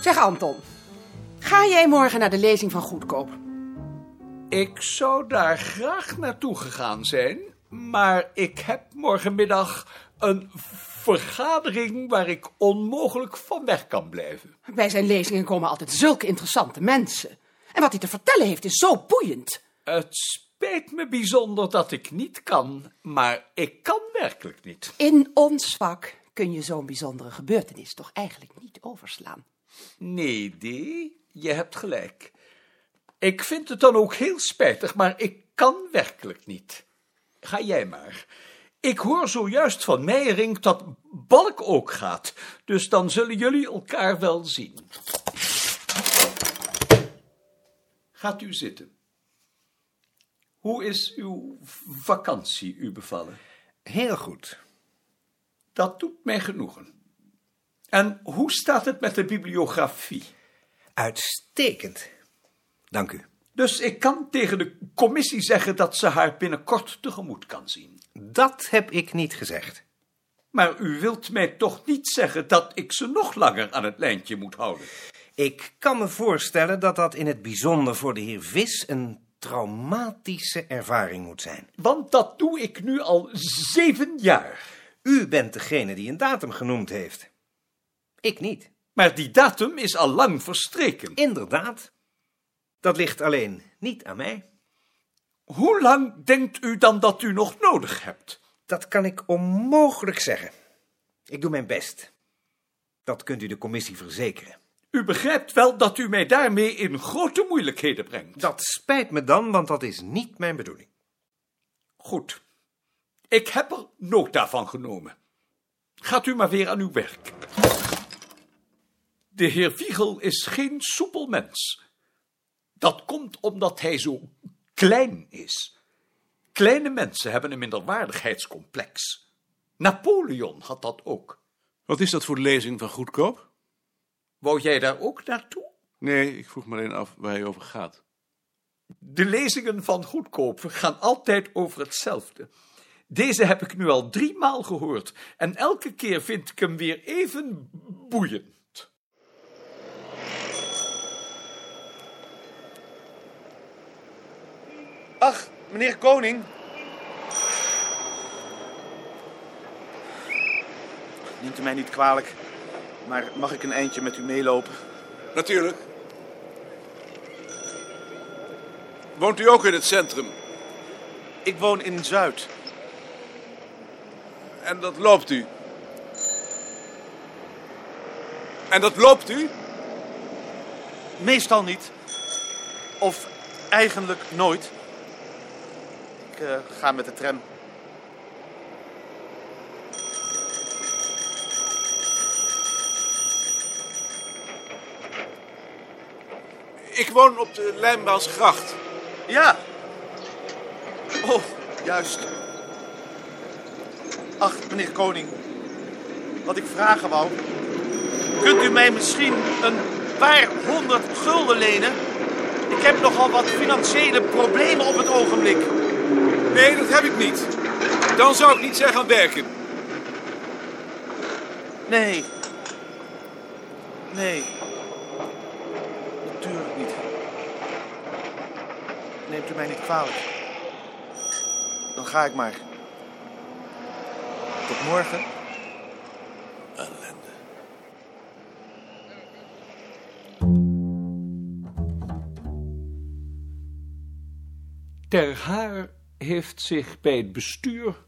Zeg Anton, ga jij morgen naar de lezing van Goedkoop? Ik zou daar graag naartoe gegaan zijn, maar ik heb morgenmiddag een vergadering waar ik onmogelijk van weg kan blijven. Bij zijn lezingen komen altijd zulke interessante mensen. En wat hij te vertellen heeft is zo boeiend. Het spijt me bijzonder dat ik niet kan, maar ik kan werkelijk niet. In ons vak kun je zo'n bijzondere gebeurtenis toch eigenlijk niet overslaan. Nee, D, je hebt gelijk. Ik vind het dan ook heel spijtig, maar ik kan werkelijk niet. Ga jij maar. Ik hoor zojuist van Meijering dat Balk ook gaat, dus dan zullen jullie elkaar wel zien. Gaat u zitten. Hoe is uw vakantie u bevallen? Heel goed. Dat doet mij genoegen. En hoe staat het met de bibliografie? Uitstekend. Dank u. Dus ik kan tegen de commissie zeggen dat ze haar binnenkort tegemoet kan zien. Dat heb ik niet gezegd. Maar u wilt mij toch niet zeggen dat ik ze nog langer aan het lijntje moet houden? Ik kan me voorstellen dat dat in het bijzonder voor de heer Vis een traumatische ervaring moet zijn. Want dat doe ik nu al zeven jaar. U bent degene die een datum genoemd heeft. Ik niet. Maar die datum is al lang verstreken. Inderdaad. Dat ligt alleen niet aan mij. Hoe lang denkt u dan dat u nog nodig hebt? Dat kan ik onmogelijk zeggen. Ik doe mijn best. Dat kunt u de commissie verzekeren. U begrijpt wel dat u mij daarmee in grote moeilijkheden brengt. Dat spijt me dan, want dat is niet mijn bedoeling. Goed. Ik heb er nota van genomen. Gaat u maar weer aan uw werk. De heer Wiegel is geen soepel mens. Dat komt omdat hij zo klein is. Kleine mensen hebben een minderwaardigheidscomplex. Napoleon had dat ook. Wat is dat voor lezing van goedkoop? Wou jij daar ook naartoe? Nee, ik vroeg me alleen af waar hij over gaat. De lezingen van goedkoop gaan altijd over hetzelfde. Deze heb ik nu al drie maal gehoord en elke keer vind ik hem weer even boeiend. Ach, meneer Koning. Neemt u mij niet kwalijk, maar mag ik een eindje met u meelopen? Natuurlijk. Woont u ook in het centrum? Ik woon in Zuid. En dat loopt u? En dat loopt u? Meestal niet. Of eigenlijk nooit. Ik eh, ga met de tram. Ik woon op de Lijnbaansgracht. Ja. Oh, juist. Ach, meneer Koning. Wat ik vragen wou. Kunt u mij misschien een paar honderd gulden lenen? Ik heb nogal wat financiële problemen op het ogenblik. Nee, dat heb ik niet. Dan zou ik niet zijn gaan werken. Nee. Nee. Natuurlijk niet. Neemt u mij niet kwalijk. Dan ga ik maar. Tot morgen. Ellende. Ter Haar heeft zich bij het bestuur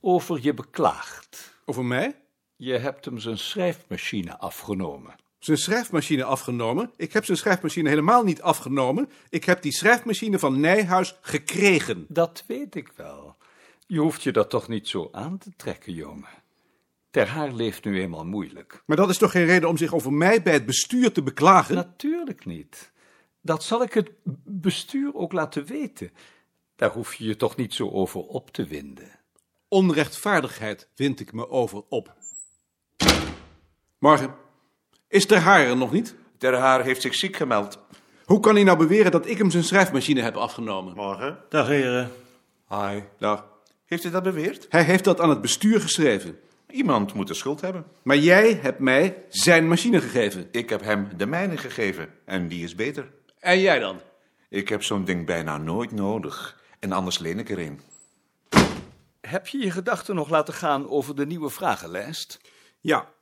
over je beklaagd. Over mij? Je hebt hem zijn schrijfmachine afgenomen. Zijn schrijfmachine afgenomen? Ik heb zijn schrijfmachine helemaal niet afgenomen. Ik heb die schrijfmachine van Nijhuis gekregen. Dat weet ik wel. Je hoeft je dat toch niet zo aan te trekken, jongen. Ter Haar leeft nu eenmaal moeilijk. Maar dat is toch geen reden om zich over mij bij het bestuur te beklagen? Natuurlijk niet. Dat zal ik het bestuur ook laten weten. Daar hoef je je toch niet zo over op te winden. Onrechtvaardigheid wind ik me over op. Morgen. Is Ter Haar er nog niet? Ter Haar heeft zich ziek gemeld. Hoe kan hij nou beweren dat ik hem zijn schrijfmachine heb afgenomen? Morgen. Dag heren. Hi. Dag. Heeft u dat beweerd? Hij heeft dat aan het bestuur geschreven. Iemand moet de schuld hebben. Maar jij hebt mij zijn machine gegeven. Ik heb hem de mijne gegeven en die is beter. En jij dan? Ik heb zo'n ding bijna nooit nodig. En anders leen ik er een. Heb je je gedachten nog laten gaan over de nieuwe vragenlijst? Ja.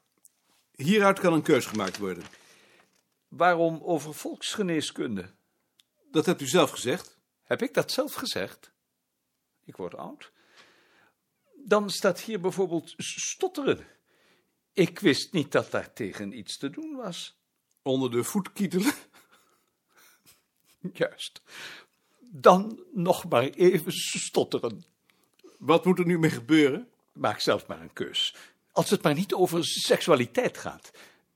Hieruit kan een keus gemaakt worden. Waarom over volksgeneeskunde? Dat hebt u zelf gezegd. Heb ik dat zelf gezegd? Ik word oud. Dan staat hier bijvoorbeeld stotteren. Ik wist niet dat daartegen iets te doen was. Onder de voet kietelen. Juist. Dan nog maar even stotteren. Wat moet er nu mee gebeuren? Maak zelf maar een keus. Als het maar niet over seksualiteit gaat.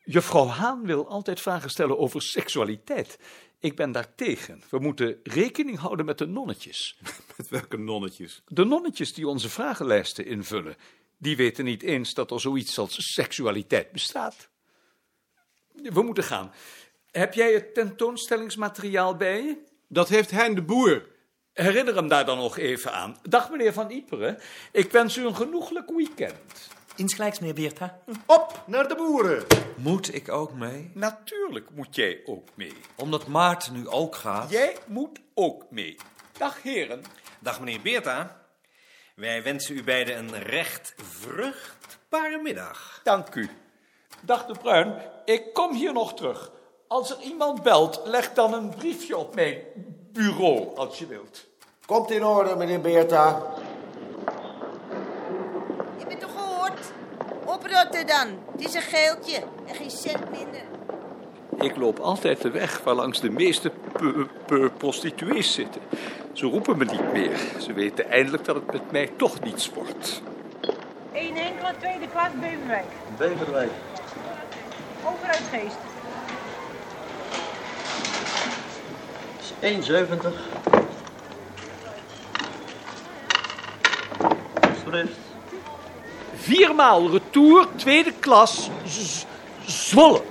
Juffrouw Haan wil altijd vragen stellen over seksualiteit. Ik ben daar tegen. We moeten rekening houden met de nonnetjes. Met welke nonnetjes? De nonnetjes die onze vragenlijsten invullen, die weten niet eens dat er zoiets als seksualiteit bestaat. We moeten gaan. Heb jij het tentoonstellingsmateriaal bij je? Dat heeft Hein de Boer. Herinner hem daar dan nog even aan. Dag meneer Van Iperen. Ik wens u een genoeglijk weekend. Insgelijks, meneer Beerta. Op naar de boeren. Moet ik ook mee? Natuurlijk moet jij ook mee. Omdat Maarten nu ook gaat? Jij moet ook mee. Dag heren. Dag meneer Beerta. Wij wensen u beiden een recht vruchtbare middag. Dank u. Dag de Bruin, ik kom hier nog terug. Als er iemand belt, leg dan een briefje op mijn bureau, als je wilt. Komt in orde, meneer Beerta. Je bent toch gehoord? Oprotten dan. Het is een geeltje en geen cent minder. Ik loop altijd de weg waar langs de meeste prostituees zitten. Ze roepen me niet meer. Ze weten eindelijk dat het met mij toch niets wordt. Eén enkele tweede klas Beverwijk. Beverwijk. Overuit 1,70. Alsjeblieft. Viermaal retour, tweede klas, Z- Zwolle.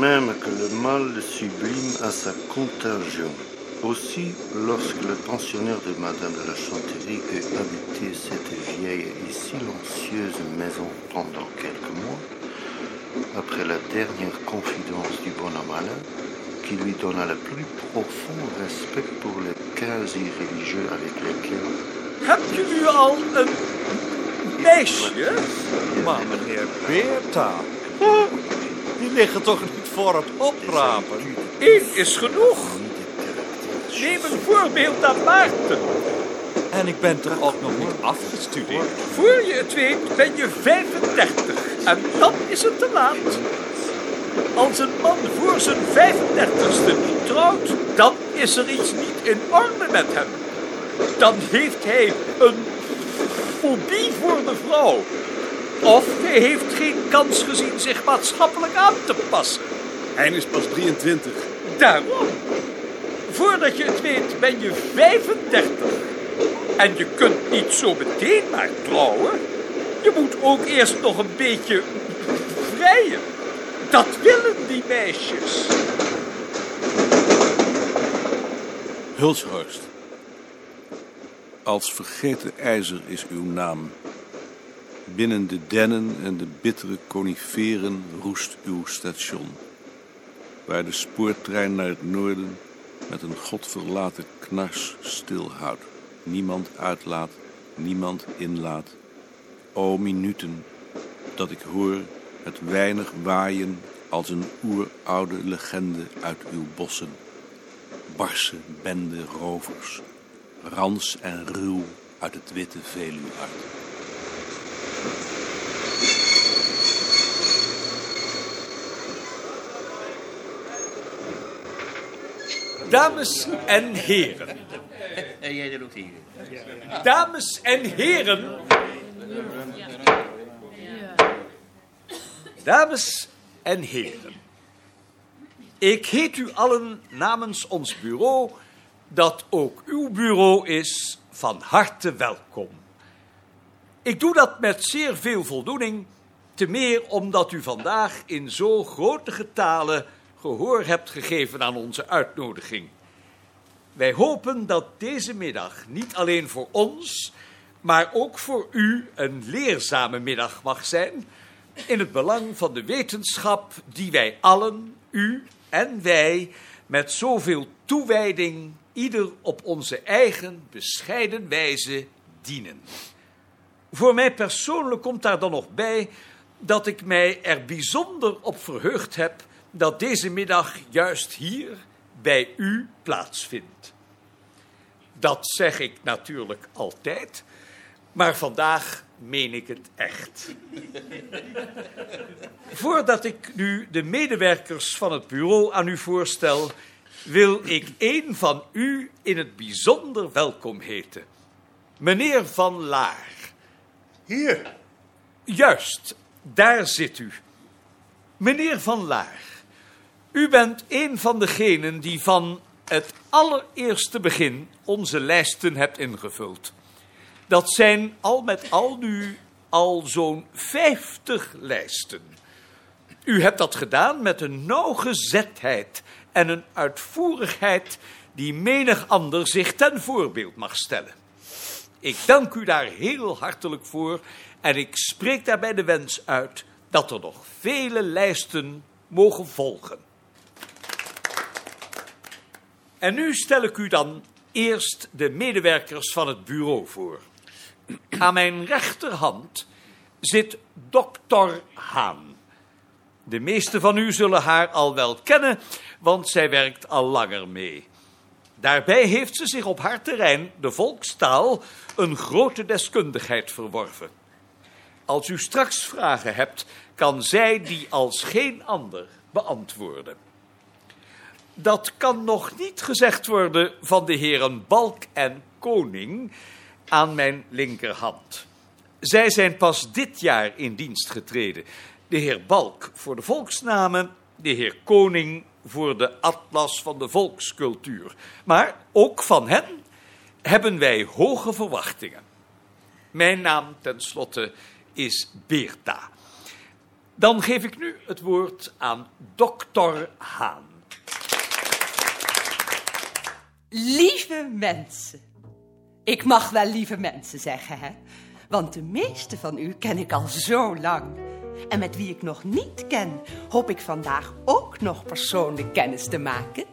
Même que le mal sublime a sa contagion. Aussi, lorsque le pensionnaire de Madame de la Chanterie eut habité cette vieille et silencieuse maison pendant quelques mois, après la dernière confidence du bonhomme Alain, qui lui donna le plus profond respect pour les quasi-religieux avec lesquels Heb je nu al een meisje? Maar meneer Beerta, die liggen toch niet voor het oprapen? Eén is genoeg. Neem een voorbeeld aan Maarten. En ik ben toch ook nog niet afgestudeerd? Voor je het weet ben je 35 en dan is het te laat. Als een man voor zijn 35ste niet trouwt, dan is er iets niet in orde met hem. Dan heeft hij een fobie voor de vrouw. Of hij heeft geen kans gezien zich maatschappelijk aan te passen. Hein is pas 23. Daarom. Voordat je het weet ben je 35. En je kunt niet zo meteen maar trouwen. Je moet ook eerst nog een beetje vrijen. Dat willen die meisjes. Hulshorst. Als vergeten ijzer is uw naam. Binnen de dennen en de bittere coniferen roest uw station. Waar de spoortrein naar het noorden met een godverlaten knars stilhoudt. Niemand uitlaat, niemand inlaat. O minuten dat ik hoor het weinig waaien als een oeroude legende uit uw bossen. Barse bende rovers, rans en ruw uit het witte Veluwhart. Dames en heren, En jij ook hier. Dames en heren. Dames en heren. Ik heet u allen namens ons bureau, dat ook uw bureau is, van harte welkom. Ik doe dat met zeer veel voldoening, te meer omdat u vandaag in zo grote getalen gehoor hebt gegeven aan onze uitnodiging. Wij hopen dat deze middag niet alleen voor ons, maar ook voor u een leerzame middag mag zijn, in het belang van de wetenschap die wij allen, u en wij, met zoveel toewijding, ieder op onze eigen bescheiden wijze dienen. Voor mij persoonlijk komt daar dan nog bij dat ik mij er bijzonder op verheugd heb dat deze middag juist hier bij u plaatsvindt. Dat zeg ik natuurlijk altijd, maar vandaag meen ik het echt. Voordat ik nu de medewerkers van het bureau aan u voorstel, wil ik een van u in het bijzonder welkom heten. Meneer Van Laar. Hier? Juist, daar zit u. Meneer Van Laar, u bent een van degenen die van het allereerste begin onze lijsten hebt ingevuld. Dat zijn al met al nu al zo'n vijftig lijsten. U hebt dat gedaan met een nauwgezetheid en een uitvoerigheid die menig ander zich ten voorbeeld mag stellen. Ik dank u daar heel hartelijk voor en ik spreek daarbij de wens uit dat er nog vele lijsten mogen volgen. En nu stel ik u dan eerst de medewerkers van het bureau voor. Aan mijn rechterhand zit dokter Haan. De meesten van u zullen haar al wel kennen, want zij werkt al langer mee. Daarbij heeft ze zich op haar terrein, de volkstaal, een grote deskundigheid verworven. Als u straks vragen hebt, kan zij die als geen ander beantwoorden. Dat kan nog niet gezegd worden van de heren Balk en Koning aan mijn linkerhand. Zij zijn pas dit jaar in dienst getreden. De heer Balk voor de volksnamen, de heer Koning voor de atlas van de volkscultuur. Maar ook van hen hebben wij hoge verwachtingen. Mijn naam tenslotte is Beerta. Dan geef ik nu het woord aan dokter Haan. Lieve mensen. Ik mag wel lieve mensen zeggen, hè? Want de meeste van u ken ik al zo lang. En met wie ik nog niet ken, hoop ik vandaag ook nog persoonlijk kennis te maken.